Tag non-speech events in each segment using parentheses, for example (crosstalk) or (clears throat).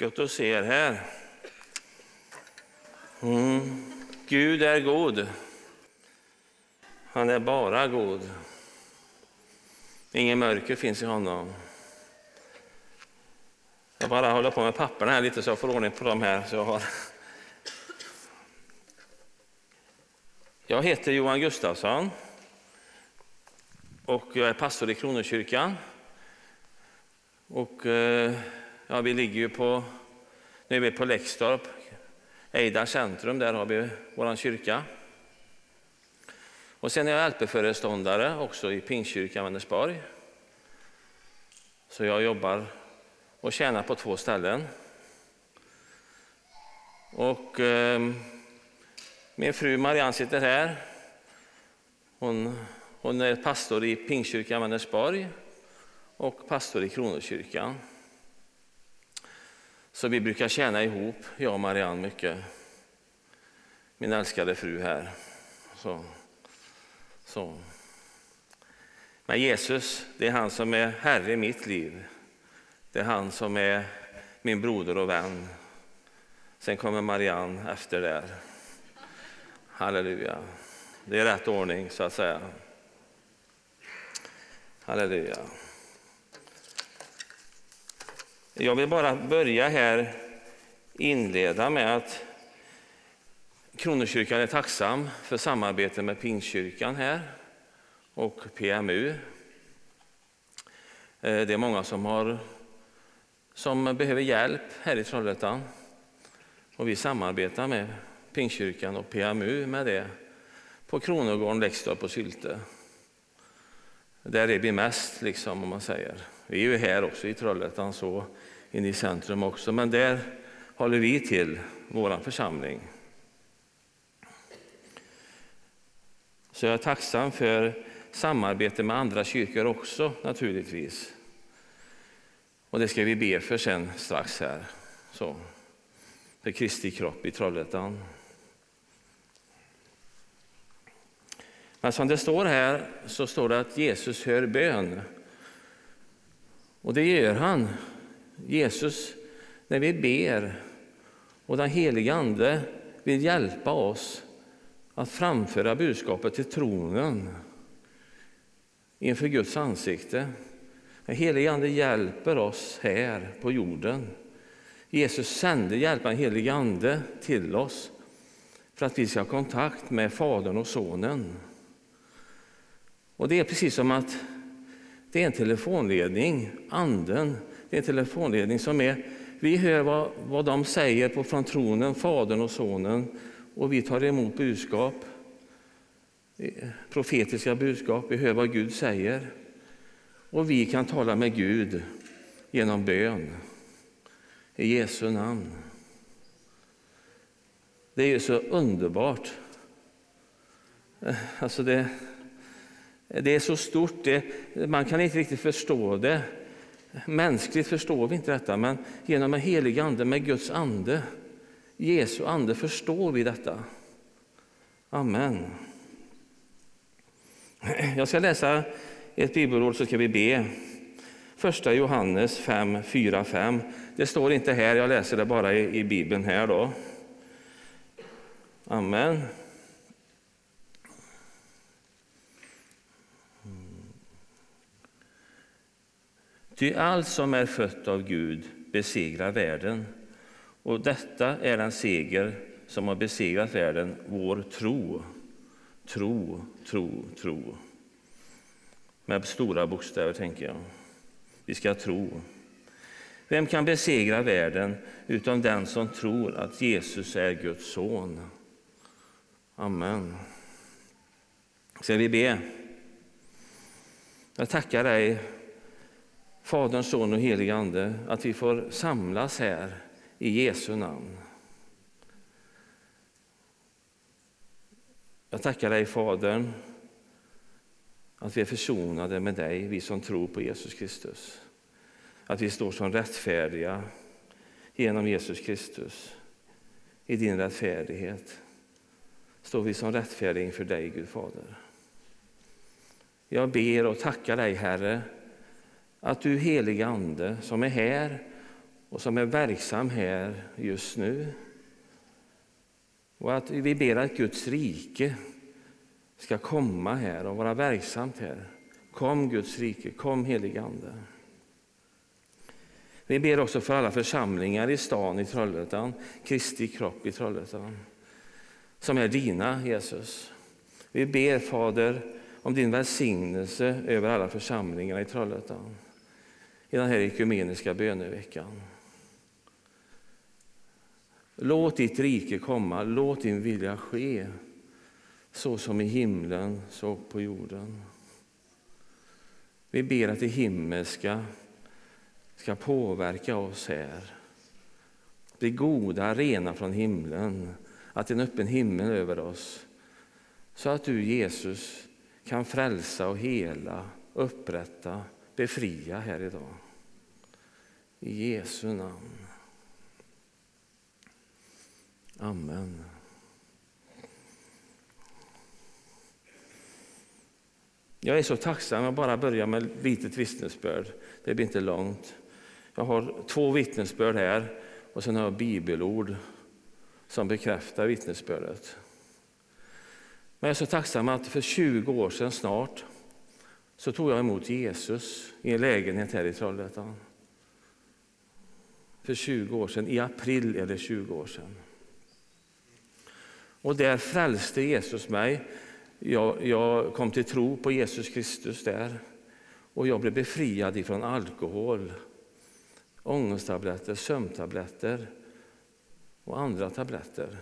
Gott att se er här. Mm. Gud är god. Han är bara god. Ingen mörker finns i honom. Jag bara håller på med papperna här lite så jag får ordning på dem här. Så jag, har. jag heter Johan Gustafsson och jag är pastor i Kronokyrkan. Och, eh, ja, vi ligger ju på, nu är vi på Läxtorp, Eida centrum, där har vi vår kyrka. Och sen är jag LP-föreståndare också i Pingstkyrkan Vänersborg. Så jag jobbar och tjänar på två ställen. Och eh, min fru Marianne sitter här. Hon, hon är pastor i Pingstkyrkan Vänersborg och pastor i Kronokyrkan. Så vi brukar tjäna ihop, jag och Marianne, mycket. Min älskade fru här. Så. Så. Men Jesus, det är han som är Herre i mitt liv. Det är han som är min broder och vän. Sen kommer Marianne efter där. Halleluja. Det är rätt ordning, så att säga. Halleluja. Jag vill bara börja här, inleda med att Kronokyrkan är tacksam för samarbete med Pingstkyrkan här och PMU. Eh, det är många som, har, som behöver hjälp här i Trollhättan. Och vi samarbetar med Pingstkyrkan och PMU med det på Kronogården, Läxtorp och Sylte. Där är vi mest, liksom, om man säger. Vi är ju här också i Trollhättan, så inne i centrum också, men där håller vi till, vår församling. Så jag är tacksam för samarbete med andra kyrkor också naturligtvis. Och det ska vi be för sen strax här. Så. För Kristi kropp i Trollhättan. Men som det står här så står det att Jesus hör bön. Och det gör han. Jesus, när vi ber och den helige Ande vill hjälpa oss att framföra budskapet till tronen inför Guds ansikte. Den helige Ande hjälper oss här på jorden. Jesus sände hjälparen helige Ande till oss för att vi ska ha kontakt med Fadern och Sonen. Och Det är precis som att det är en telefonledning, Anden, det är en telefonledning som är, vi hör vad, vad de säger på, från tronen, Fadern och Sonen, och vi tar emot budskap, profetiska budskap, vi hör vad Gud säger. Och vi kan tala med Gud genom bön i Jesu namn. Det är ju så underbart. Eh, alltså det, det är så stort, det, man kan inte riktigt förstå det. Mänskligt förstår vi inte detta, men genom den helige ande, med Guds ande, Jesu ande, förstår vi detta. Amen. Jag ska läsa ett bibelord så ska vi be. Första Johannes 5, 4, 5. Det står inte här, jag läser det bara i, i Bibeln här. då. Amen. Ty allt som är fött av Gud besegrar världen. Och detta är den seger som har besegrat världen, vår tro. Tro, tro, tro. Med stora bokstäver, tänker jag. Vi ska tro. Vem kan besegra världen utom den som tror att Jesus är Guds son? Amen. Ska vi be? Jag tackar dig Fadern, Son och helige Ande, att vi får samlas här i Jesu namn. Jag tackar dig, Fadern, att vi är försonade med dig, vi som tror på Jesus Kristus. Att vi står som rättfärdiga genom Jesus Kristus. I din rättfärdighet står vi som rättfärdiga inför dig, Gud Fader. Jag ber och tackar dig, Herre, att du helige Ande som är här och som är verksam här just nu. Och att vi ber att Guds rike ska komma här och vara verksamt här. Kom Guds rike, kom helige Ande. Vi ber också för alla församlingar i stan i Trollhättan, Kristi kropp i Trollhättan, som är dina, Jesus. Vi ber, Fader, om din välsignelse över alla församlingar i Trollhättan i den här ekumeniska böneveckan. Låt ditt rike komma, låt din vilja ske, så som i himlen, så på jorden. Vi ber att det himmelska ska påverka oss här. Det goda, rena från himlen, att det är en öppen himmel över oss. Så att du, Jesus, kan frälsa och hela, upprätta, befria här idag. I Jesu namn. Amen. Jag är så tacksam. Jag bara börjar med ett litet vittnesbörd. Det blir inte långt. Jag har två vittnesbörd här och sen har jag bibelord som bekräftar vittnesbördet. Men jag är så tacksam att för 20 år sedan snart så tog jag emot Jesus i en lägenhet här i Trollhättan. För 20 år sedan, i april är det 20 år sedan. Och där frälste Jesus mig. Jag, jag kom till tro på Jesus Kristus där. Och jag blev befriad ifrån alkohol, ångesttabletter, sömntabletter och andra tabletter.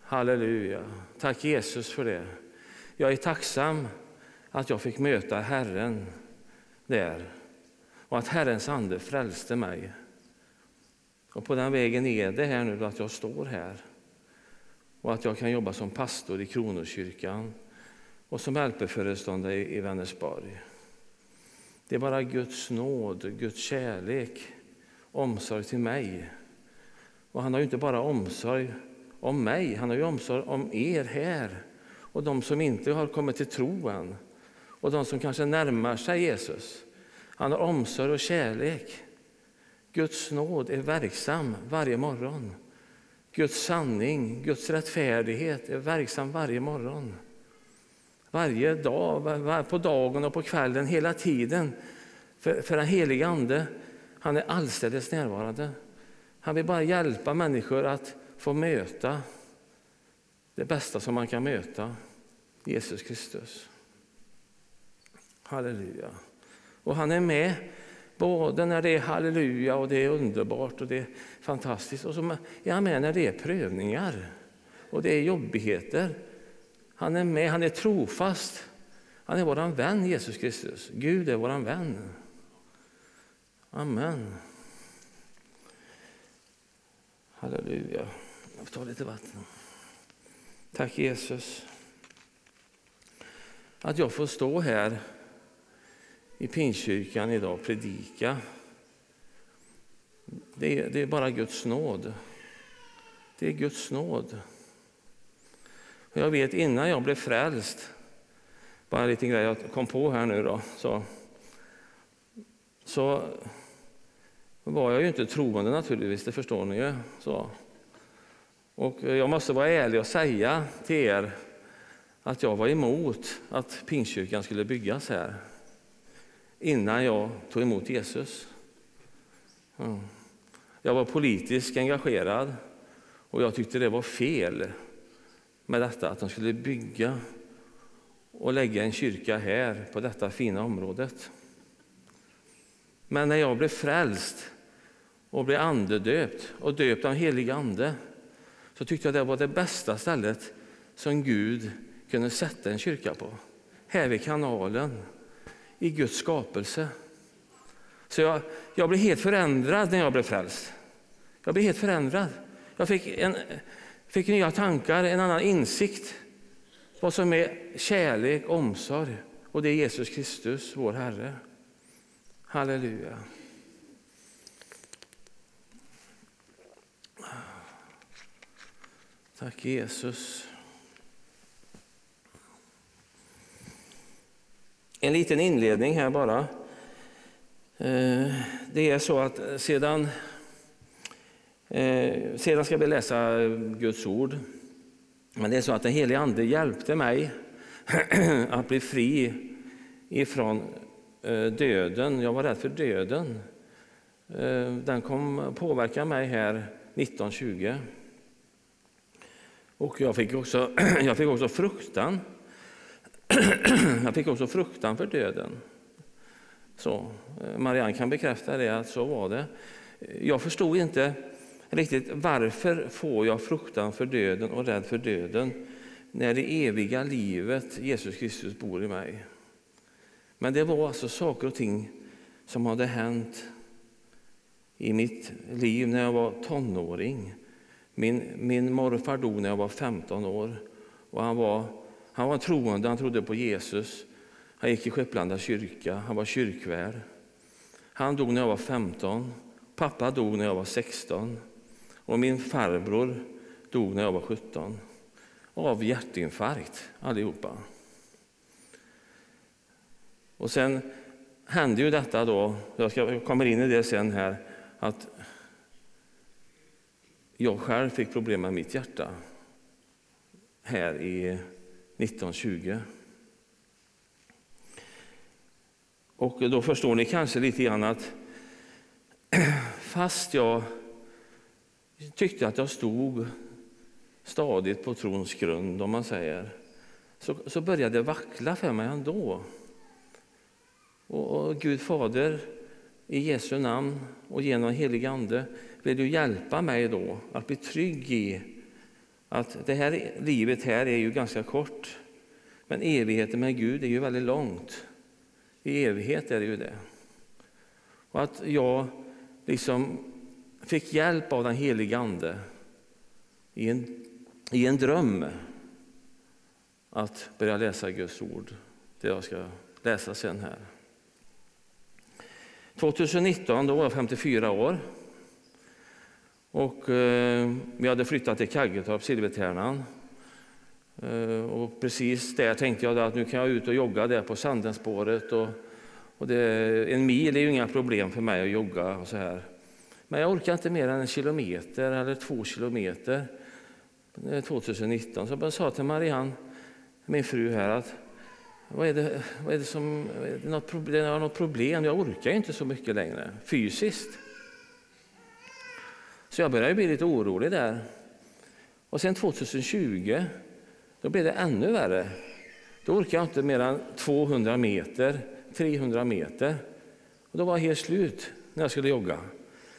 Halleluja. Tack Jesus för det. Jag är tacksam att jag fick möta Herren där och att Herrens ande frälste mig. Och på den vägen är det här nu att jag står här och att jag kan jobba som pastor i Kronokyrkan och som LP-föreståndare i Vänersborg. Det är bara Guds nåd, Guds kärlek, omsorg till mig. Och han har ju inte bara omsorg om mig, han har ju omsorg om er här och de som inte har kommit till tro än och de som kanske närmar sig Jesus. Han har omsorg och kärlek. Guds nåd är verksam varje morgon. Guds sanning, Guds rättfärdighet är verksam varje morgon. Varje dag, på dagen och på kvällen, hela tiden. För, för den helige Ande, han är allstädes närvarande. Han vill bara hjälpa människor att få möta det bästa som man kan möta, Jesus Kristus. Halleluja. Och han är med både när det är halleluja och det är underbart och det är fantastiskt. Och så är han med när det är prövningar och det är jobbigheter. Han är med, han är trofast. Han är vår vän Jesus Kristus. Gud är vår vän. Amen. Halleluja. Jag får ta lite vatten. Tack Jesus. Att jag får stå här i Pingstkyrkan idag predika. Det är, det är bara Guds nåd. Det är Guds nåd. Jag vet innan jag blev frälst, bara en liten grej jag kom på här nu då, så, så var jag ju inte troende naturligtvis, det förstår ni ju. Så. Och jag måste vara ärlig och säga till er att jag var emot att Pingstkyrkan skulle byggas här innan jag tog emot Jesus. Mm. Jag var politiskt engagerad och jag tyckte det var fel med detta att de skulle bygga och lägga en kyrka här på detta fina området. Men när jag blev frälst och blev andedöpt och döpt av helig ande så tyckte jag det var det bästa stället som Gud kunde sätta en kyrka på. Här vid kanalen, i Guds skapelse. Så jag, jag blev helt förändrad när jag blev frälst. Jag blev helt förändrad. Jag fick, en, fick nya tankar, en annan insikt. Vad som är kärlek, omsorg. Och det är Jesus Kristus, vår Herre. Halleluja. Tack Jesus. En liten inledning här bara. Eh, det är så att sedan, eh, sedan ska vi läsa Guds ord. Men det är så att den helige Ande hjälpte mig (clears throat) att bli fri ifrån eh, döden. Jag var rädd för döden. Den kom påverka mig här 1920. Och jag fick också, (clears throat) jag fick också fruktan. (clears throat) jag fick också fruktan för döden. Så, eh, Marianne kan bekräfta det, att så var det. Jag förstod inte riktigt varför får jag fruktan för döden och rädd för döden när det eviga livet, Jesus Kristus, bor i mig. Men det var alltså saker och ting som hade hänt i mitt liv när jag var tonåring. Min, min morfar dog när jag var 15 år. Och han, var, han var troende, han trodde på Jesus. Han gick i Skepplanda kyrka, han var kyrkvärd. Han dog när jag var 15. Pappa dog när jag var 16. Och min farbror dog när jag var 17. Av hjärtinfarkt allihopa. Och sen hände ju detta då, jag, ska, jag kommer in i det sen här, att jag själv fick problem med mitt hjärta här i 1920. Och då förstår ni kanske lite grann att (clears throat) fast jag tyckte att jag stod stadigt på trons grund, om man säger, så, så började det vackla för mig ändå. Och, och Gud Fader, i Jesu namn och genom helig Ande vill du hjälpa mig då att bli trygg i att det här livet här är ju ganska kort, men evigheten med Gud är ju väldigt långt. I evighet är det ju det. Och att jag liksom fick hjälp av den helige Ande i en, i en dröm att börja läsa Guds ord, det jag ska läsa sen här. 2019 då var jag 54 år. Och, eh, vi hade flyttat till Kaggetorp, Silvertärnan. Eh, och precis där tänkte jag att nu kan jag ut och jogga där på Sandenspåret. Och, och det, en mil är ju inga problem för mig att jogga. Och så här. Men jag orkar inte mer än en kilometer eller två kilometer 2019. Så jag sa till Marianne, min fru här, att vad är det, vad är det som, är det något, problem, jag något problem? Jag orkar inte så mycket längre fysiskt. Så jag började bli lite orolig där. Och sen 2020, då blev det ännu värre. Då orkade jag inte mer än 200 meter, 300 meter. Och då var jag helt slut när jag skulle jogga.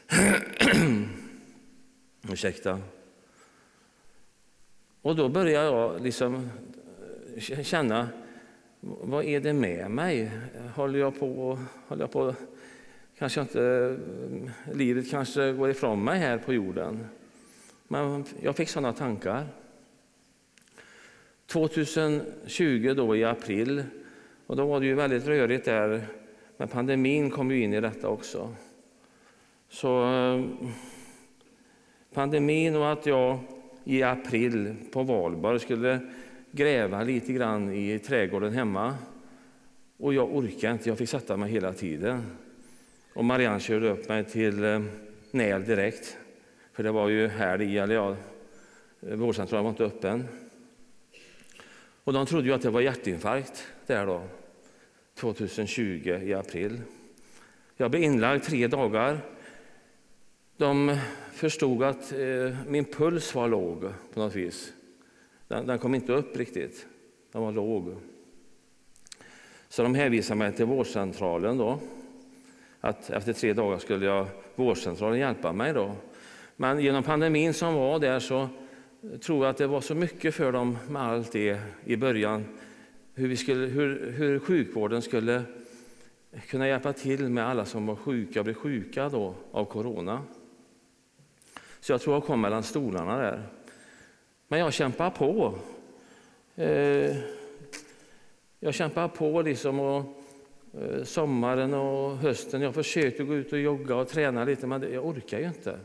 (clears throat) Ursäkta. Och då började jag liksom eh, känna vad är det med mig? Håller jag på, håller jag på kanske inte, eh, livet kanske går ifrån mig här på jorden. Men jag fick sådana tankar. 2020 då i april, och då var det ju väldigt rörigt där, men pandemin kom ju in i detta också. Så eh, pandemin och att jag i april på valborg skulle gräva lite grann i trädgården hemma. Och jag orkade inte, jag fick sätta mig hela tiden. Och Marianne körde upp mig till eh, Näl direkt. För det var ju här i, eller eh, ja, vårdcentralen var inte öppen. Och de trodde ju att det var hjärtinfarkt där då, 2020 i april. Jag blev inlagd tre dagar. De förstod att eh, min puls var låg på något vis. Den, den kom inte upp riktigt. Den var låg. Så de hänvisade mig till vårdcentralen. Då. Att efter tre dagar skulle jag, vårdcentralen hjälpa mig. Då. Men genom pandemin som var där så tror jag att det var så mycket för dem med allt det i början. Hur, vi skulle, hur, hur sjukvården skulle kunna hjälpa till med alla som var sjuka, blev sjuka då av corona. Så jag tror jag kom mellan stolarna där. Men jag kämpar på. Eh, jag kämpar på liksom och Eh, sommaren och hösten. Jag försökte gå ut och jogga och träna lite, men jag orkar ju inte.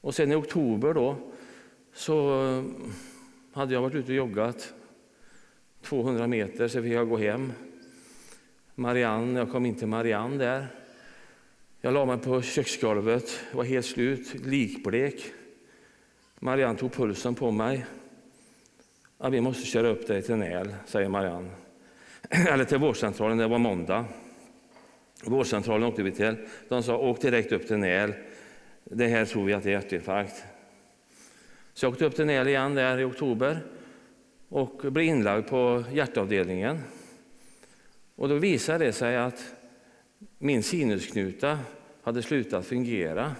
Och sen i oktober då så eh, hade jag varit ute och joggat 200 meter, så fick jag gå hem. Marianne, jag kom in till Marianne där. Jag la mig på köksgolvet, var helt slut, likblek. Marianne tog pulsen på mig. Ja, vi måste köra upp dig till Näl, säger Marianne. (clears throat) Eller till vårdcentralen, det var måndag. Vårdcentralen åkte vi till. De sa åk direkt upp till Näl. Det här tror vi att det är hjärtinfarkt. Så jag åkte upp till Näl igen där i oktober och blev inlagd på hjärtavdelningen. Och då visade det sig att min sinusknuta hade slutat fungera.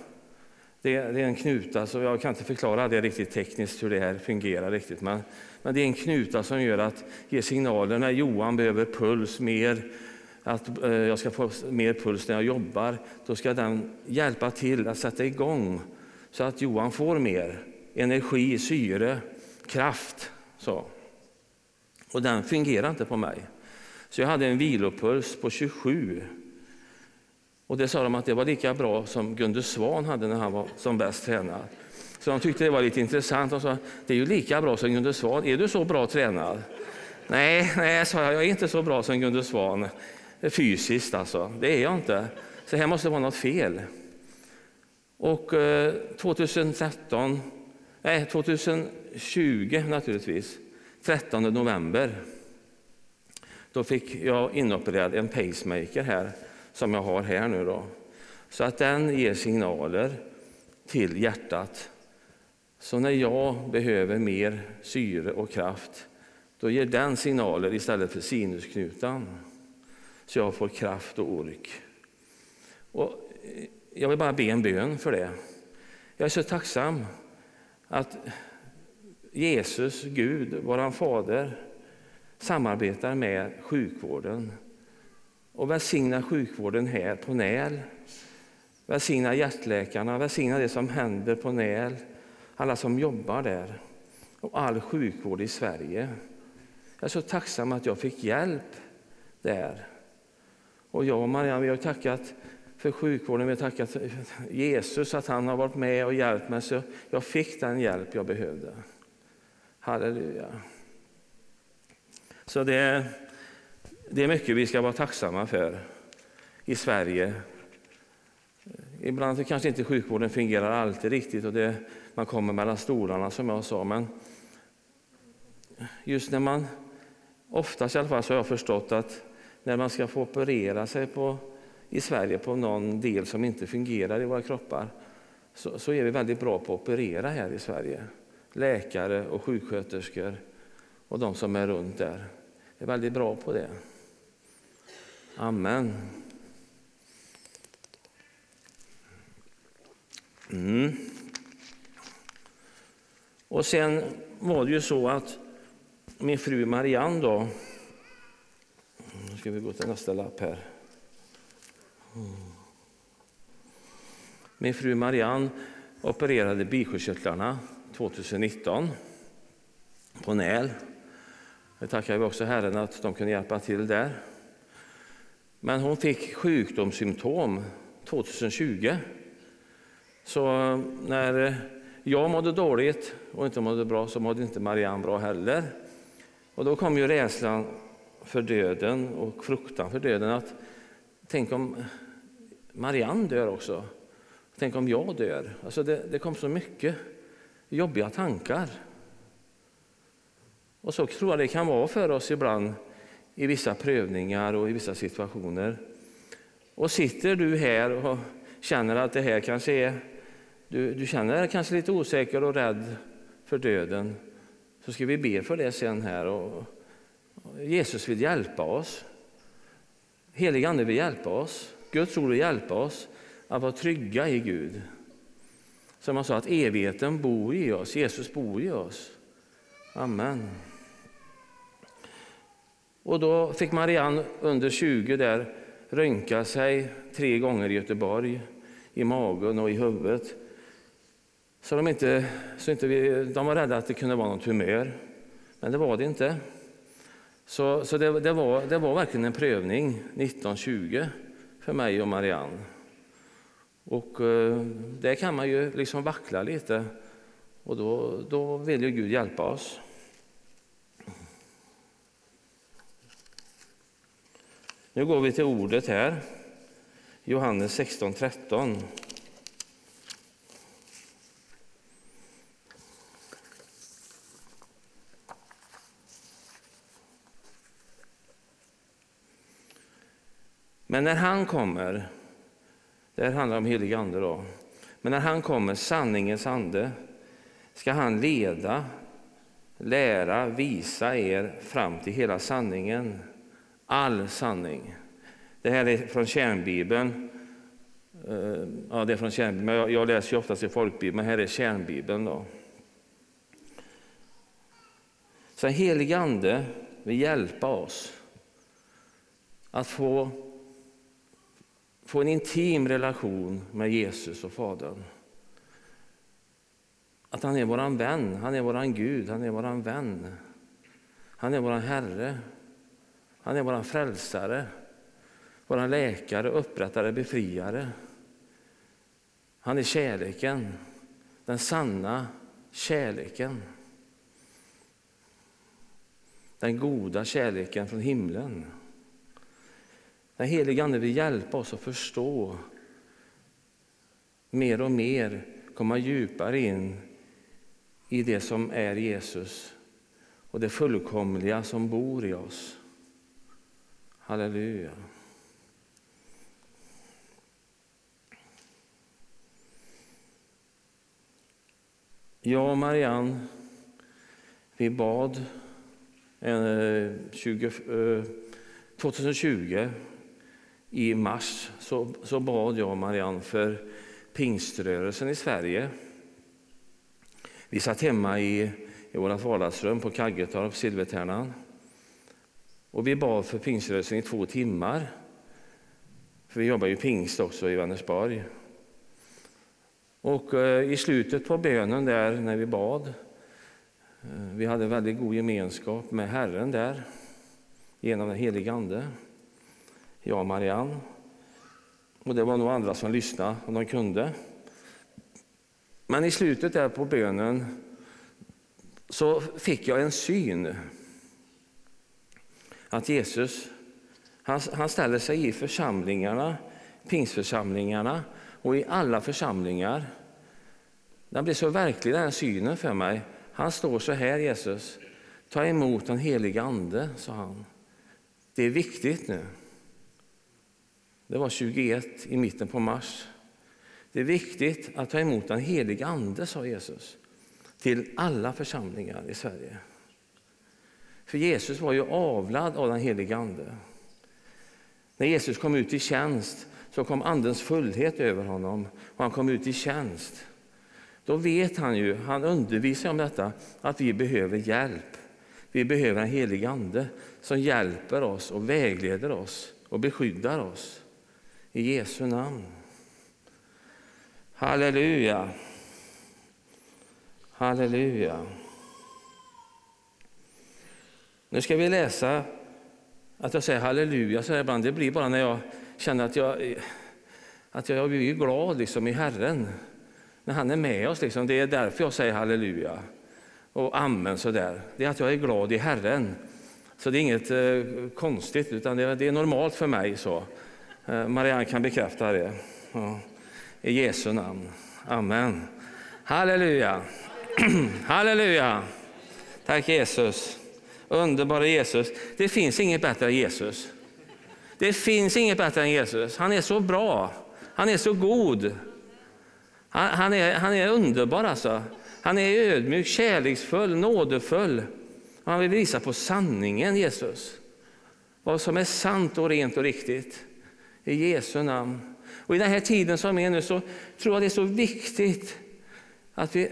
Det, är en knuta, så jag kan inte förklara det riktigt tekniskt hur det här fungerar riktigt. Men, men det är en knuta som gör att ger signaler när Johan behöver puls mer, att eh, jag ska få mer puls när jag jobbar. Då ska den hjälpa till att sätta igång så att Johan får mer energi, syre, kraft. Så. Och den fungerar inte på mig. Så jag hade en vilopuls på 27. Och det sa de att det var lika bra som Gunde Svan hade när han var som bäst tränad. Så de tyckte det var lite intressant. De sa, det är ju lika bra som Gunde Svan. Är du så bra tränad? Nej, nej, sa jag, jag är inte så bra som Gunde Svan. Fysiskt alltså, det är jag inte. Så här måste vara något fel. Och eh, 2013, nej 2020 naturligtvis, 13 november, då fick jag inopererad en pacemaker här som jag har här nu. Då. Så att den ger signaler till hjärtat. Så när jag behöver mer syre och kraft, då ger den signaler istället för sinusknutan. Så jag får kraft och ork. Och eh, jag vill bara be en bön för det. Jag är så tacksam att Jesus, Gud, vår Fader, samarbetar med sjukvården och välsigna sjukvården här på Näl. Välsigna hjärtläkarna, välsigna det som händer på Näl, alla som jobbar där och all sjukvård i Sverige. Jag är så tacksam att jag fick hjälp där. Och jag och Marianne vi har tackat för sjukvården, vi har tackat Jesus att han har varit med och hjälpt mig så jag fick den hjälp jag behövde. Halleluja. Så det, det är mycket vi ska vara tacksamma för i Sverige. Ibland kanske inte sjukvården fungerar alltid riktigt och det, man kommer mellan stolarna som jag sa. Men just när man, oftast i alla fall så har jag förstått att när man ska få operera sig på, i Sverige på någon del som inte fungerar i våra kroppar så, så är vi väldigt bra på att operera här i Sverige. Läkare och sjuksköterskor och de som är runt där är väldigt bra på det. Amen. Mm. Och sen var det ju så att min fru Marianne då, nu ska vi gå till nästa lapp här. Min fru Marianne opererade bisköldskörtlarna 2019 på Näl. Det tackar vi också Herren att de kunde hjälpa till där. Men hon fick sjukdomssymptom 2020. Så eh, när eh, jag mådde dåligt och inte mådde bra så mådde inte Marianne bra heller. Och då kom ju rädslan för döden och fruktan för döden. att Tänk om Marianne dör också. Tänk om jag dör. Alltså det, det kom så mycket jobbiga tankar. Och så tror jag det kan vara för oss ibland i vissa prövningar och i vissa situationer. Och sitter du här och känner att det här kanske är, du, du känner dig kanske lite osäker och rädd för döden, så ska vi be för det sen här. Och Jesus vill hjälpa oss. Helig Ande vill hjälpa oss. Guds ord vill hjälpa oss att vara trygga i Gud. Som man sa, att evigheten bor i oss, Jesus bor i oss. Amen. Och då fick Marianne under 20 där röntga sig tre gånger i Göteborg, i magen och i huvudet. Så de, inte, så inte vi, de var rädda att det kunde vara något tumör, men det var det inte. Så, så det, det, var, det var verkligen en prövning 1920 för mig och Marianne. Och eh, där kan man ju liksom vackla lite och då, då vill ju Gud hjälpa oss. Nu går vi till ordet här. Johannes 16, 13. Men när han kommer, det här handlar om helig ande då, men när han kommer, sanningens ande, ska han leda, lära, visa er fram till hela sanningen. All sanning. Det här är från kärnbibeln. Eh, ja, det är från kärnbibeln. Jag läser ju oftast i folkbibeln, men här är kärnbibeln. Då. Så helig ande vill hjälpa oss att få få en intim relation med Jesus och Fadern. Att han är vår vän, han är vår Gud, han är vår vän. Han är vår Herre, han är vår frälsare, vår läkare, upprättare, befriare. Han är kärleken, den sanna kärleken. Den goda kärleken från himlen. Den helige Ande vill hjälpa oss att förstå mer och mer, komma djupare in i det som är Jesus och det fullkomliga som bor i oss. Halleluja. Jag och Marianne, vi bad eh, 2020 eh, i mars så, så bad jag och Marianne för pingströrelsen i Sverige. Vi satt hemma i, i vårt vardagsrum på Kaggetorp, Silvertärnan. Och vi bad för pingströrelsen i två timmar. För vi jobbar ju pingst också i Vänersborg. Och eh, i slutet på bönen där när vi bad, eh, vi hade väldigt god gemenskap med Herren där genom den helige Ande jag och Marianne. Och det var nog andra som lyssnade om de kunde. Men i slutet där på bönen så fick jag en syn. Att Jesus han, han ställer sig i församlingarna, pingsförsamlingarna och i alla församlingar. Den blir så verklig den synen för mig. Han står så här Jesus. Ta emot den helige Ande, sa han. Det är viktigt nu. Det var 21 i mitten på mars. Det är viktigt att ta emot den helige Ande, sa Jesus, till alla församlingar i Sverige. För Jesus var ju avlad av den helige Ande. När Jesus kom ut i tjänst så kom Andens fullhet över honom och han kom ut i tjänst. Då vet han ju, han undervisar om detta, att vi behöver hjälp. Vi behöver en helig Ande som hjälper oss och vägleder oss och beskyddar oss. I Jesu namn. Halleluja. Halleluja. Nu ska vi läsa att jag säger halleluja så här ibland. Det blir bara när jag känner att jag, att jag blir glad liksom i Herren. När han är med oss. Liksom. Det är därför jag säger halleluja och amen. sådär. Det är att jag är glad i Herren. Så det är inget eh, konstigt, utan det, det är normalt för mig. så. Eh, Marianne kan bekräfta det. Ja. I Jesu namn. Amen. Halleluja. (clears throat) Halleluja. Tack Jesus. Underbara Jesus. Det finns inget bättre än Jesus. Det finns inget bättre än Jesus. Han är så bra. Han är så god. Han, han är, han är underbar alltså. Han är ödmjuk, kärleksfull, nådefull. Han vill visa på sanningen, Jesus. Vad som är sant och rent och riktigt. I Jesu namn. Och I den här tiden som är nu så tror jag det är så viktigt att vi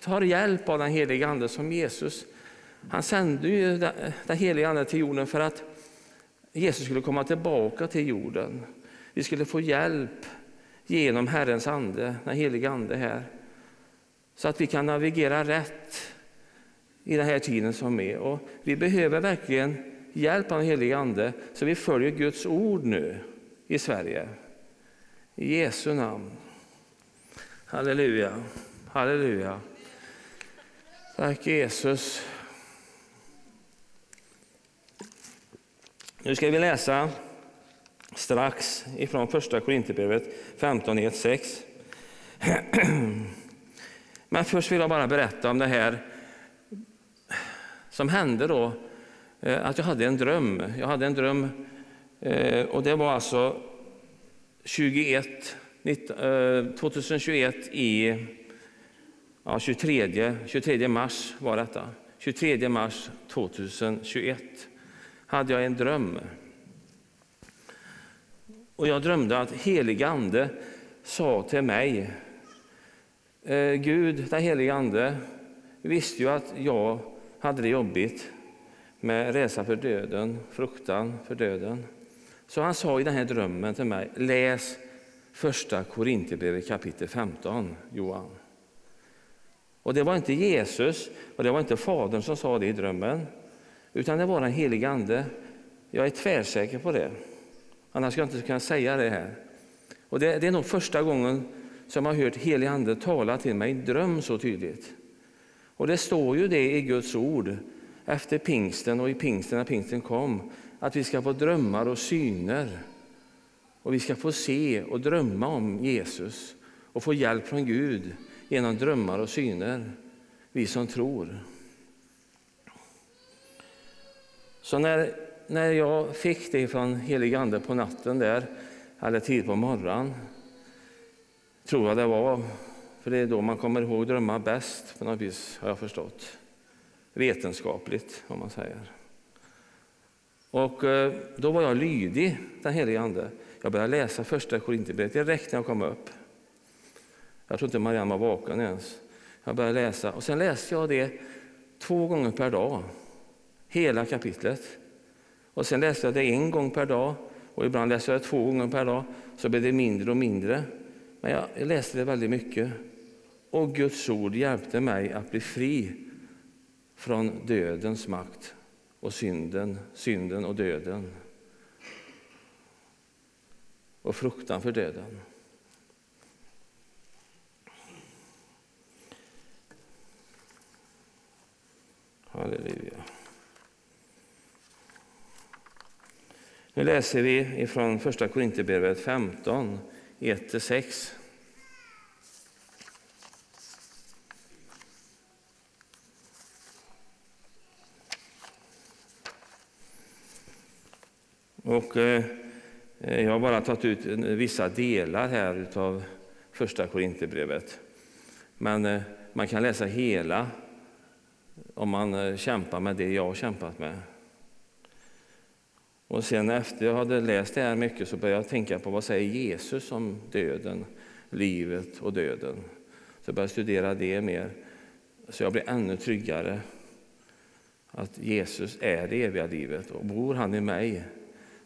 tar hjälp av den heliga Ande som Jesus. Han sände ju den heliga Ande till jorden för att Jesus skulle komma tillbaka till jorden. Vi skulle få hjälp genom Herrens ande, den heliga Ande här. Så att vi kan navigera rätt i den här tiden som är. Och vi behöver verkligen hjälp av den heliga Ande så vi följer Guds ord nu i Sverige. I Jesu namn. Halleluja. Halleluja. Tack Jesus. Nu ska vi läsa strax ifrån första Korinthierbrevet 15, 6. (clears throat) Men först vill jag bara berätta om det här som hände då, eh, att jag hade en dröm. Jag hade en dröm eh, och det var alltså 21, 2021 eh, i ja, 23, 23 mars var detta. 23 mars 2021 hade jag en dröm. Och jag drömde att helig ande sa till mig, eh, Gud, den helige ande, visste ju att jag hade det jobbigt med rädsla för döden, fruktan för döden. Så han sa i den här drömmen till mig, läs första Korinthierbrevet kapitel 15, Johan. Och det var inte Jesus och det var inte Fadern som sa det i drömmen, utan det var den helige Ande. Jag är tvärsäker på det. Annars skulle jag inte kunna säga det här. Och det, det är nog första gången som jag har hört helig Ande tala till mig i dröm så tydligt. Och det står ju det i Guds ord efter pingsten och i pingsten när pingsten kom, att vi ska få drömmar och syner. Och vi ska få se och drömma om Jesus och få hjälp från Gud genom drömmar och syner, vi som tror. Så när, när jag fick det från helig Ande på natten där, eller tid på morgonen, tror jag det var, för det är då man kommer ihåg drömmar bäst på något vis, har jag förstått. Vetenskapligt, om man säger. Och eh, då var jag lydig den helige Ande. Jag började läsa första Korinthierbrevet direkt när jag kom upp. Jag tror inte Marianne var vaken ens. Jag började läsa och sen läste jag det två gånger per dag. Hela kapitlet. Och sen läste jag det en gång per dag och ibland läste jag det två gånger per dag. Så blev det mindre och mindre. Men jag läste det väldigt mycket. Och Guds ord hjälpte mig att bli fri från dödens makt och synden, synden och döden. Och fruktan för döden. Halleluja. Nu läser vi ifrån Första Korinthierbrevet 15, 1-6. Och eh, jag har bara tagit ut vissa delar här av Första Korinthierbrevet. Men eh, man kan läsa hela om man eh, kämpar med det jag har kämpat med. Och sen efter jag hade läst det här mycket så började jag tänka på vad säger Jesus om döden, livet och döden. Så jag började studera det mer. Så jag blev ännu tryggare att Jesus är det eviga livet och bor han i mig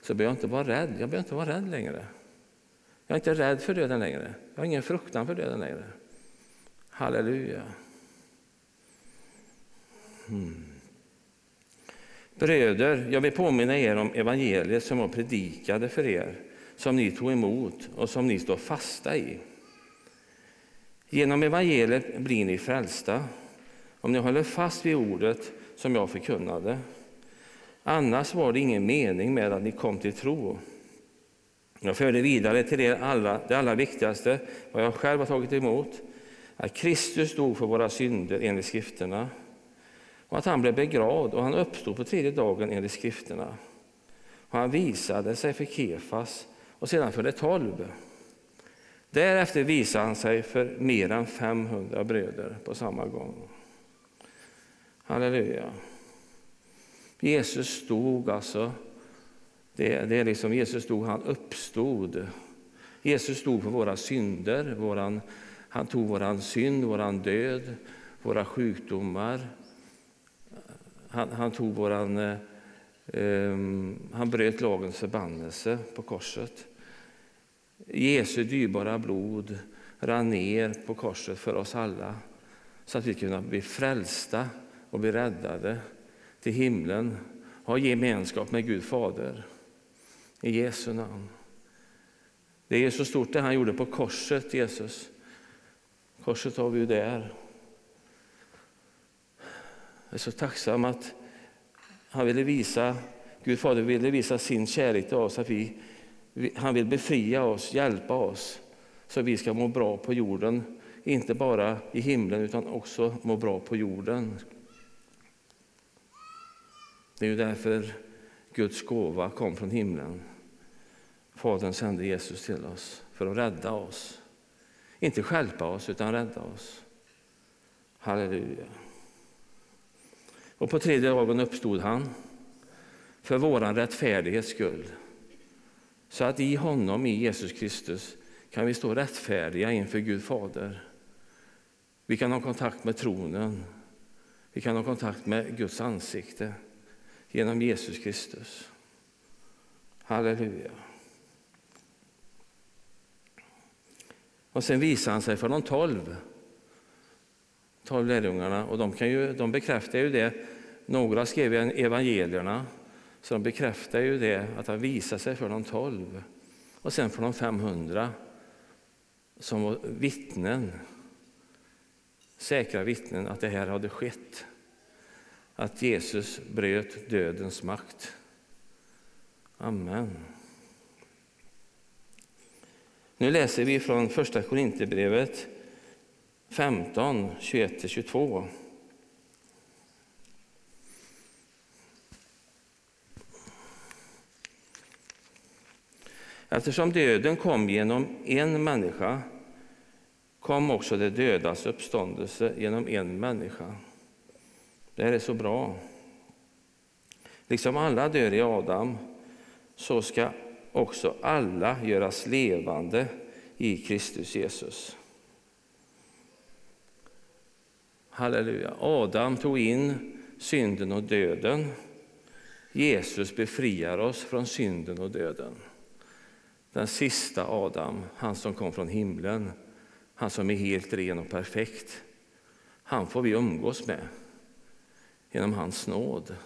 så behöver jag inte vara rädd. Jag behöver inte vara rädd längre. Jag är inte rädd för döden längre. Jag har ingen fruktan för döden längre. Halleluja. Hmm. Bröder, jag vill påminna er om evangeliet som jag predikade för er, som ni tog emot och som ni står fasta i. Genom evangeliet blir ni frälsta, om ni håller fast vid ordet som jag förkunnade. Annars var det ingen mening med att ni kom till tro. Jag förde vidare till er alla, det allra viktigaste, vad jag själv har tagit emot, att Kristus dog för våra synder enligt skrifterna och att han blev begravd och han uppstod på tredje dagen enligt skrifterna. Och han visade sig för Kefas och sedan för de tolv. Därefter visade han sig för mer än 500 bröder på samma gång. Halleluja. Jesus stod alltså, det, det är liksom Jesus stod, han uppstod. Jesus stod för våra synder, våran, han tog våran synd, våran död, våra sjukdomar, han, han tog våran, eh, han bröt lagens förbannelse på korset. Jesu dyrbara blod rann ner på korset för oss alla så att vi kunde bli frälsta och bli räddade till himlen ha gemenskap med Gud Fader. I Jesu namn. Det är så stort det han gjorde på korset, Jesus. Korset har vi ju där. Jag är så tacksam att han ville visa, Gud Fader ville visa sin kärlek till oss, att vi Han vill befria oss, hjälpa oss, så vi ska må bra på jorden. Inte bara i himlen, utan också må bra på jorden. Det är ju därför Guds gåva kom från himlen. Fadern sände Jesus till oss för att rädda oss. Inte skälpa oss, utan rädda oss. Halleluja. Och på tredje dagen uppstod han för vår rättfärdighets skull. Så att i honom, i Jesus Kristus, kan vi stå rättfärdiga inför Gud Fader. Vi kan ha kontakt med tronen. Vi kan ha kontakt med Guds ansikte genom Jesus Kristus. Halleluja. Och sen visar han sig för de tolv, tolv lärjungarna. Och de, kan ju, de bekräftar ju det. Några skrev evangelierna, så de bekräftar ju det, att han visat sig för de tolv. Och sen för de 500 som var vittnen, säkra vittnen att det här hade skett. Att Jesus bröt dödens makt. Amen. Nu läser vi från Första Korinthierbrevet 15, 21-22. Eftersom döden kom genom en människa kom också det dödas uppståndelse genom en människa. Det här är så bra. Liksom alla dör i Adam, så ska också alla göras levande i Kristus Jesus. Halleluja. Adam tog in synden och döden. Jesus befriar oss från synden och döden. Den sista Adam, han som kom från himlen, han som är helt ren och perfekt. Han får vi umgås med genom hans nåd.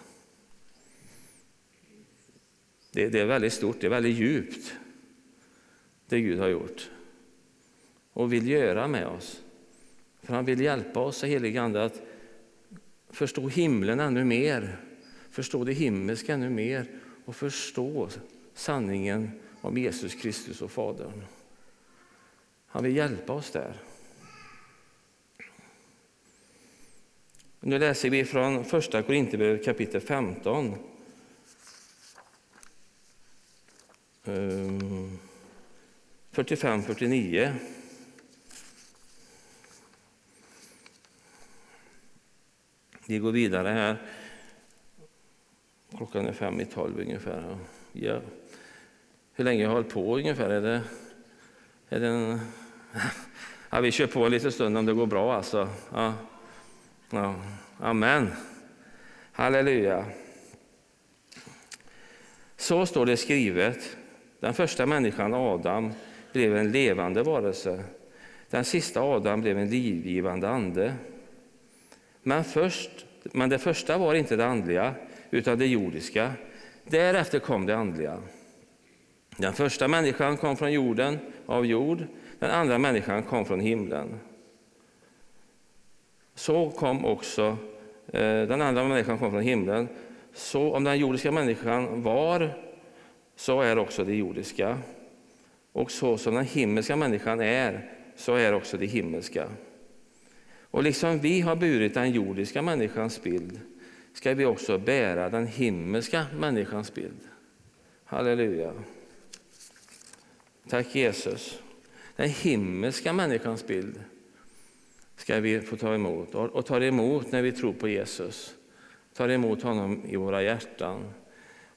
Det, det är väldigt stort, det är väldigt djupt, det Gud har gjort och vill göra med oss. För han vill hjälpa oss, helige Ande, att förstå himlen ännu mer, förstå det himmelska ännu mer och förstå sanningen om Jesus Kristus och Fadern. Han vill hjälpa oss där. Nu läser vi från första Korinthierbrevet kapitel 15. 45-49. Ehm, vi går vidare här. Klockan är fem i tolv ungefär. Ja. Hur länge har jag hållit på ungefär? Är det, är det en, (laughs) ja, vi kör på en liten stund om det går bra alltså. Ja. Ja. Amen. Halleluja. Så står det skrivet. Den första människan, Adam, blev en levande varelse. Den sista Adam blev en livgivande ande. Men, först, men det första var inte det andliga, utan det jordiska. Därefter kom det andliga. Den första människan kom från jorden, av jord. Den andra människan kom från himlen. Så kom också eh, den andra människan kom från himlen. Så om den jordiska människan var, så är också det jordiska. Och så som den himmelska människan är, så är också det himmelska. Och liksom vi har burit den jordiska människans bild, ska vi också bära den himmelska människans bild. Halleluja. Tack Jesus. Den himmelska människans bild ska vi få ta emot och tar emot när vi tror på Jesus. Tar emot honom i våra hjärtan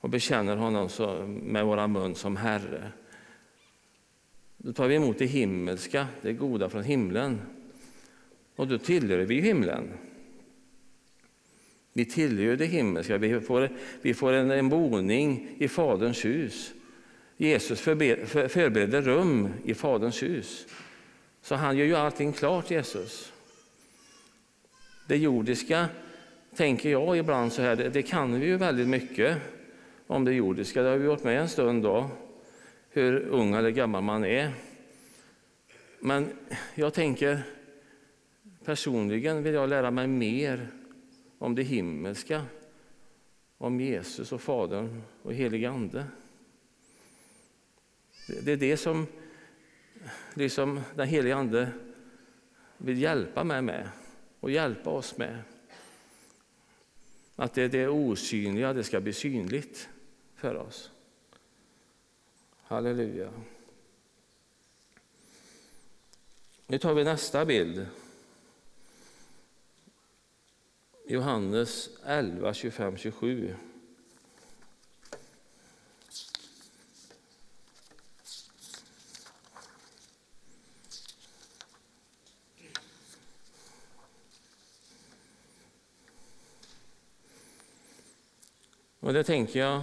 och bekänner honom med våra mun som Herre. Då tar vi emot det himmelska, det goda från himlen. Och då tillhör vi himlen. Vi tillhör det himmelska, vi får, vi får en, en boning i Faderns hus. Jesus förbereder rum i Faderns hus. Så han gör ju allting klart, Jesus. Det jordiska tänker jag ibland så här, det, det kan vi ju väldigt mycket om det jordiska. Det har vi varit med en stund då, hur ung eller gammal man är. Men jag tänker personligen vill jag lära mig mer om det himmelska, om Jesus och Fadern och helig Ande. Det är det som liksom den helige Ande vill hjälpa mig med och hjälpa oss med. Att det, det osynliga det ska bli synligt för oss. Halleluja. Nu tar vi nästa bild. Johannes 11, 25, 27. Och det tänker jag,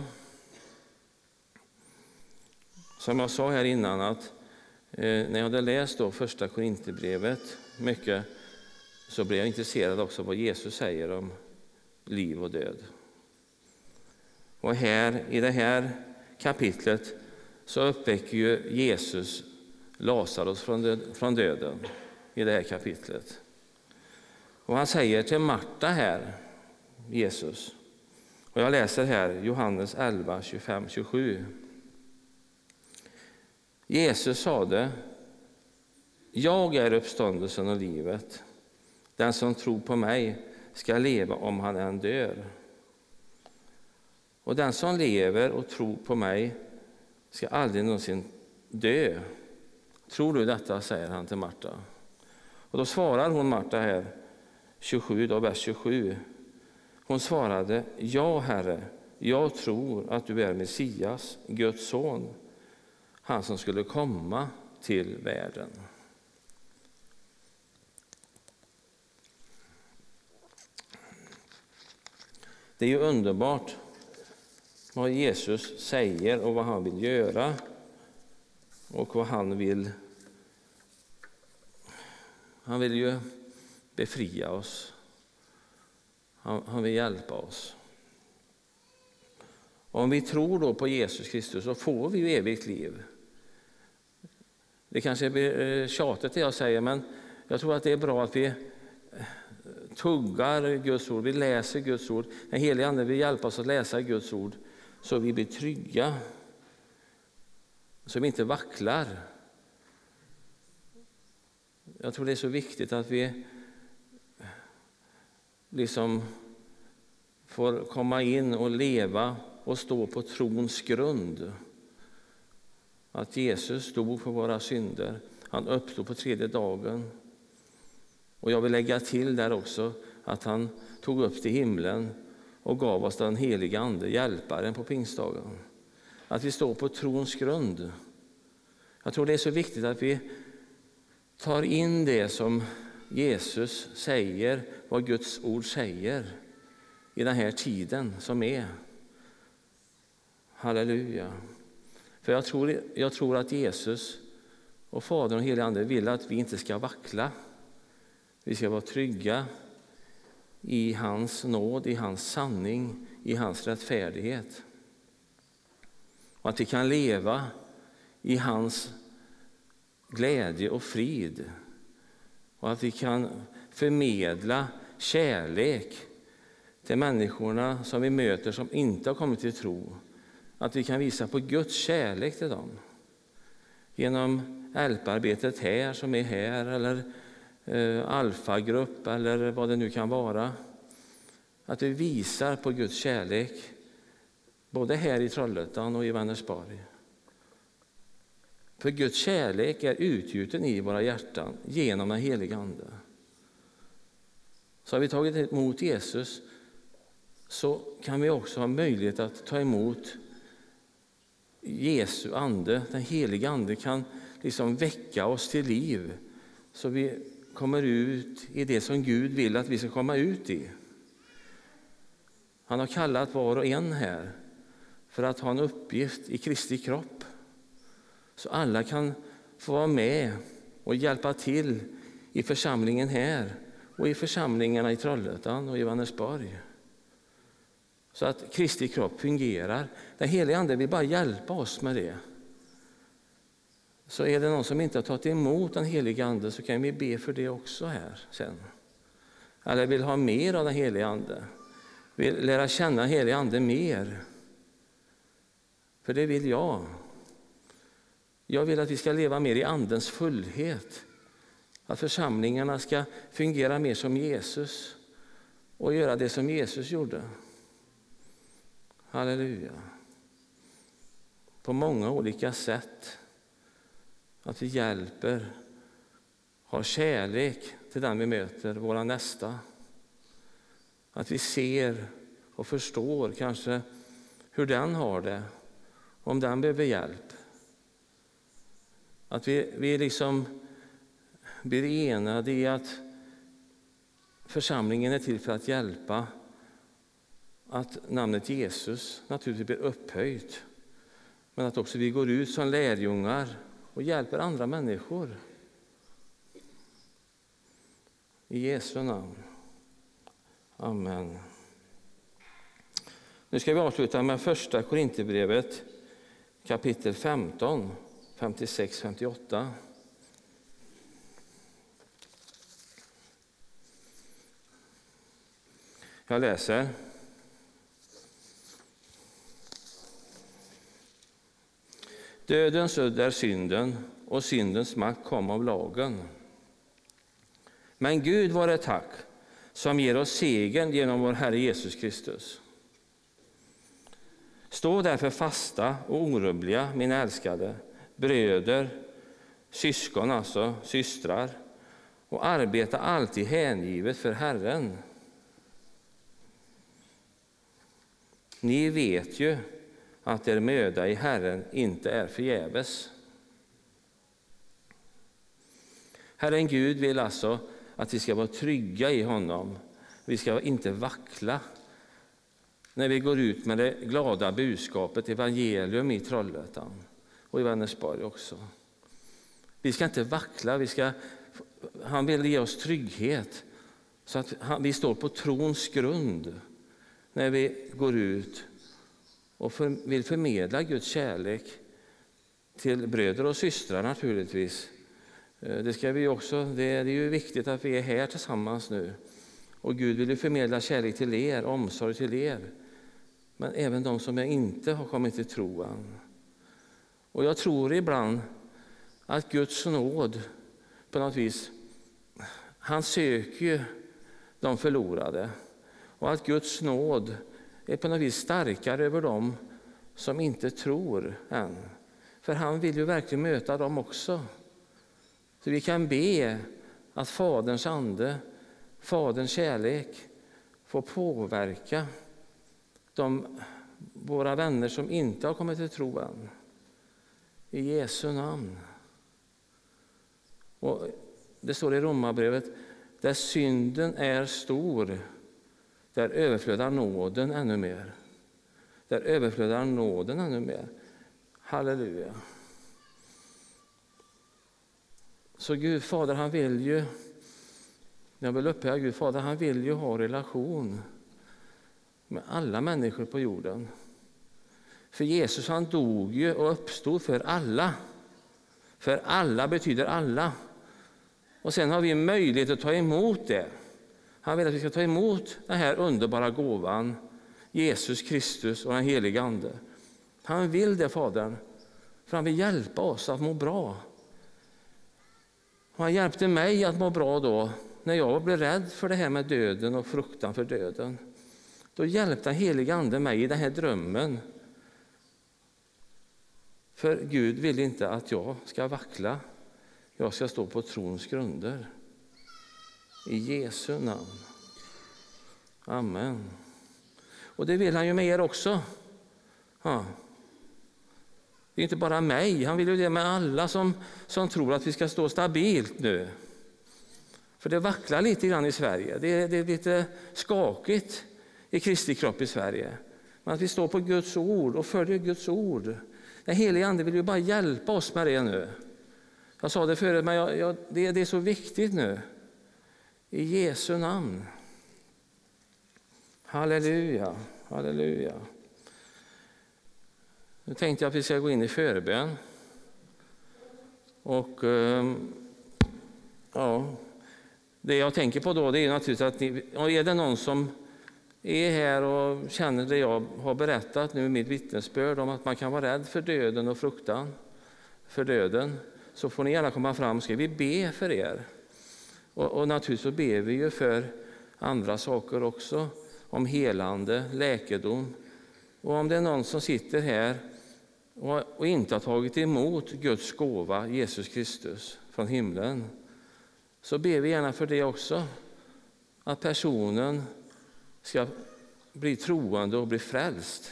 som jag sa här innan, att eh, när jag hade läst då första Korinthierbrevet mycket så blev jag intresserad också av vad Jesus säger om liv och död. Och här, i det här kapitlet så uppväcker ju Jesus Lazarus från döden i det här kapitlet. Och han säger till Marta här, Jesus, och jag läser här Johannes 11, 25, 27. Jesus sade, jag är uppståndelsen och livet. Den som tror på mig ska leva om han än dör. Och den som lever och tror på mig ska aldrig någonsin dö. Tror du detta? säger han till Marta. Och då svarar hon Marta här, 27, då, vers 27. Hon svarade, ja Herre, jag tror att du är Messias, Guds son, han som skulle komma till världen. Det är ju underbart vad Jesus säger och vad han vill göra och vad han vill. Han vill ju befria oss. Han, han vill hjälpa oss. Och om vi tror då på Jesus Kristus så får vi ju evigt liv. Det kanske blir eh, tjatigt det jag säger, men jag tror att det är bra att vi tuggar Guds ord, vi läser Guds ord. Den helige Ande vill hjälpa oss att läsa Guds ord så vi blir trygga, så vi inte vacklar. Jag tror det är så viktigt att vi liksom får komma in och leva och stå på trons grund. Att Jesus dog för våra synder. Han uppstod på tredje dagen. Och jag vill lägga till där också att han tog upp till himlen och gav oss den helige Ande, hjälparen på pingstdagen. Att vi står på trons grund. Jag tror det är så viktigt att vi tar in det som Jesus säger, vad Guds ord säger i den här tiden som är. Halleluja. För jag tror, jag tror att Jesus och Fadern och Helige Ande vill att vi inte ska vackla. Vi ska vara trygga i hans nåd, i hans sanning, i hans rättfärdighet. Och att vi kan leva i hans glädje och frid. Och att vi kan förmedla kärlek till människorna som vi möter som inte har kommit till tro. Att vi kan visa på Guds kärlek till dem. Genom hjälparbetet här som är här eller eh, alfagrupp eller vad det nu kan vara. Att vi visar på Guds kärlek både här i Trollhättan och i Vänersborg. För Guds kärlek är utgjuten i våra hjärtan genom den helige Ande. Så har vi tagit emot Jesus så kan vi också ha möjlighet att ta emot Jesu ande. Den helige Ande kan liksom väcka oss till liv så vi kommer ut i det som Gud vill att vi ska komma ut i. Han har kallat var och en här för att ha en uppgift i Kristi kropp. Så alla kan få vara med och hjälpa till i församlingen här och i församlingarna i Trollhättan och i Vänersborg. Så att Kristi kropp fungerar. Den helige Ande vill bara hjälpa oss med det. Så är det någon som inte har tagit emot den helige Ande så kan vi be för det också här sen. Eller vill ha mer av den helige Ande. Vill lära känna den helige Ande mer. För det vill jag. Jag vill att vi ska leva mer i Andens fullhet. Att församlingarna ska fungera mer som Jesus och göra det som Jesus gjorde. Halleluja. På många olika sätt. Att vi hjälper, har kärlek till den vi möter, våra nästa. Att vi ser och förstår kanske hur den har det, om den behöver hjälp. Att vi, vi liksom blir enade i att församlingen är till för att hjälpa. Att namnet Jesus naturligtvis blir upphöjt. Men att också vi går ut som lärjungar och hjälper andra människor. I Jesu namn. Amen. Nu ska vi avsluta med första Korinthierbrevet kapitel 15, 56-58. Jag läser. Dödens udd är synden och syndens makt kom av lagen. Men Gud vare tack som ger oss segern genom vår Herre Jesus Kristus. Stå därför fasta och orubbliga, mina älskade, bröder, syskon, alltså systrar, och arbeta alltid hängivet för Herren. Ni vet ju att er möda i Herren inte är förgäves. Herren Gud vill alltså att vi ska vara trygga i honom. Vi ska inte vackla när vi går ut med det glada budskapet, evangelium i Trollhättan och i Vänersborg också. Vi ska inte vackla, vi ska, han vill ge oss trygghet så att vi står på trons grund när vi går ut och för, vill förmedla Guds kärlek till bröder och systrar naturligtvis. Eh, det, ska vi också, det är ju viktigt att vi är här tillsammans nu. Och Gud vill ju förmedla kärlek till er, omsorg till er. Men även de som inte har kommit till troan. Och jag tror ibland att Guds nåd på något vis, han söker ju de förlorade. Och att Guds nåd är på något vis starkare över dem som inte tror än. För han vill ju verkligen möta dem också. Så vi kan be att Faderns ande, Faderns kärlek får påverka de, våra vänner som inte har kommit till tro än. I Jesu namn. Och det står i Romarbrevet, där synden är stor, där överflödar nåden ännu mer. Där överflödar nåden ännu mer. Halleluja. Så Gud Fader, han vill ju, jag vill upphöja Gud Fader, han vill ju ha relation med alla människor på jorden. För Jesus han dog ju och uppstod för alla. För alla betyder alla. Och sen har vi möjlighet att ta emot det. Han vill att vi ska ta emot den här underbara gåvan, Jesus Kristus och den helige Ande. Han vill det, Fadern, för han vill hjälpa oss att må bra. Och han hjälpte mig att må bra då, när jag blev rädd för det här med döden och fruktan för döden. Då hjälpte den helige Ande mig i den här drömmen. För Gud vill inte att jag ska vackla. Jag ska stå på trons grunder. I Jesu namn. Amen. Och det vill han ju med er också. Ja. Det är inte bara mig, han vill ju det med alla som, som tror att vi ska stå stabilt nu. För det vacklar lite grann i Sverige. Det är, det är lite skakigt i Kristi kropp i Sverige. Men att vi står på Guds ord och följer Guds ord. Den helige Ande vill ju bara hjälpa oss med det nu. Jag sa det förut, men jag, jag, det, det är så viktigt nu. I Jesu namn. Halleluja, halleluja. Nu tänkte jag att vi ska gå in i förbön. Och ehm, ja, det jag tänker på då det är naturligtvis att ni, är det någon som är här och känner det jag har berättat nu, mitt vittnesbörd om att man kan vara rädd för döden och fruktan. för döden så får ni gärna komma fram ska vi be för er. Och, och naturligtvis så ber vi ju för andra saker också, om helande, läkedom. Och om det är någon som sitter här och, och inte har tagit emot Guds gåva, Jesus Kristus, från himlen, så ber vi gärna för det också. Att personen ska bli troende och bli frälst.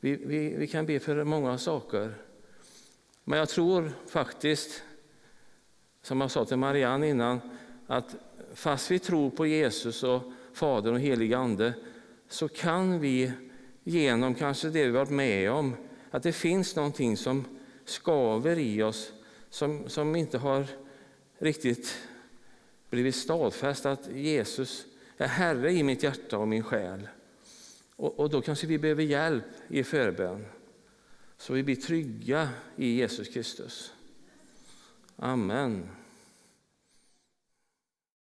Vi, vi, vi kan be för många saker. Men jag tror faktiskt, som jag sa till Marianne innan, att fast vi tror på Jesus och Fadern och helig Ande så kan vi genom kanske det vi varit med om, att det finns någonting som skaver i oss som, som inte har riktigt blivit stadfäst att Jesus är Herre i mitt hjärta och min själ. Och, och då kanske vi behöver hjälp i förbön så vi blir trygga i Jesus Kristus. Amen.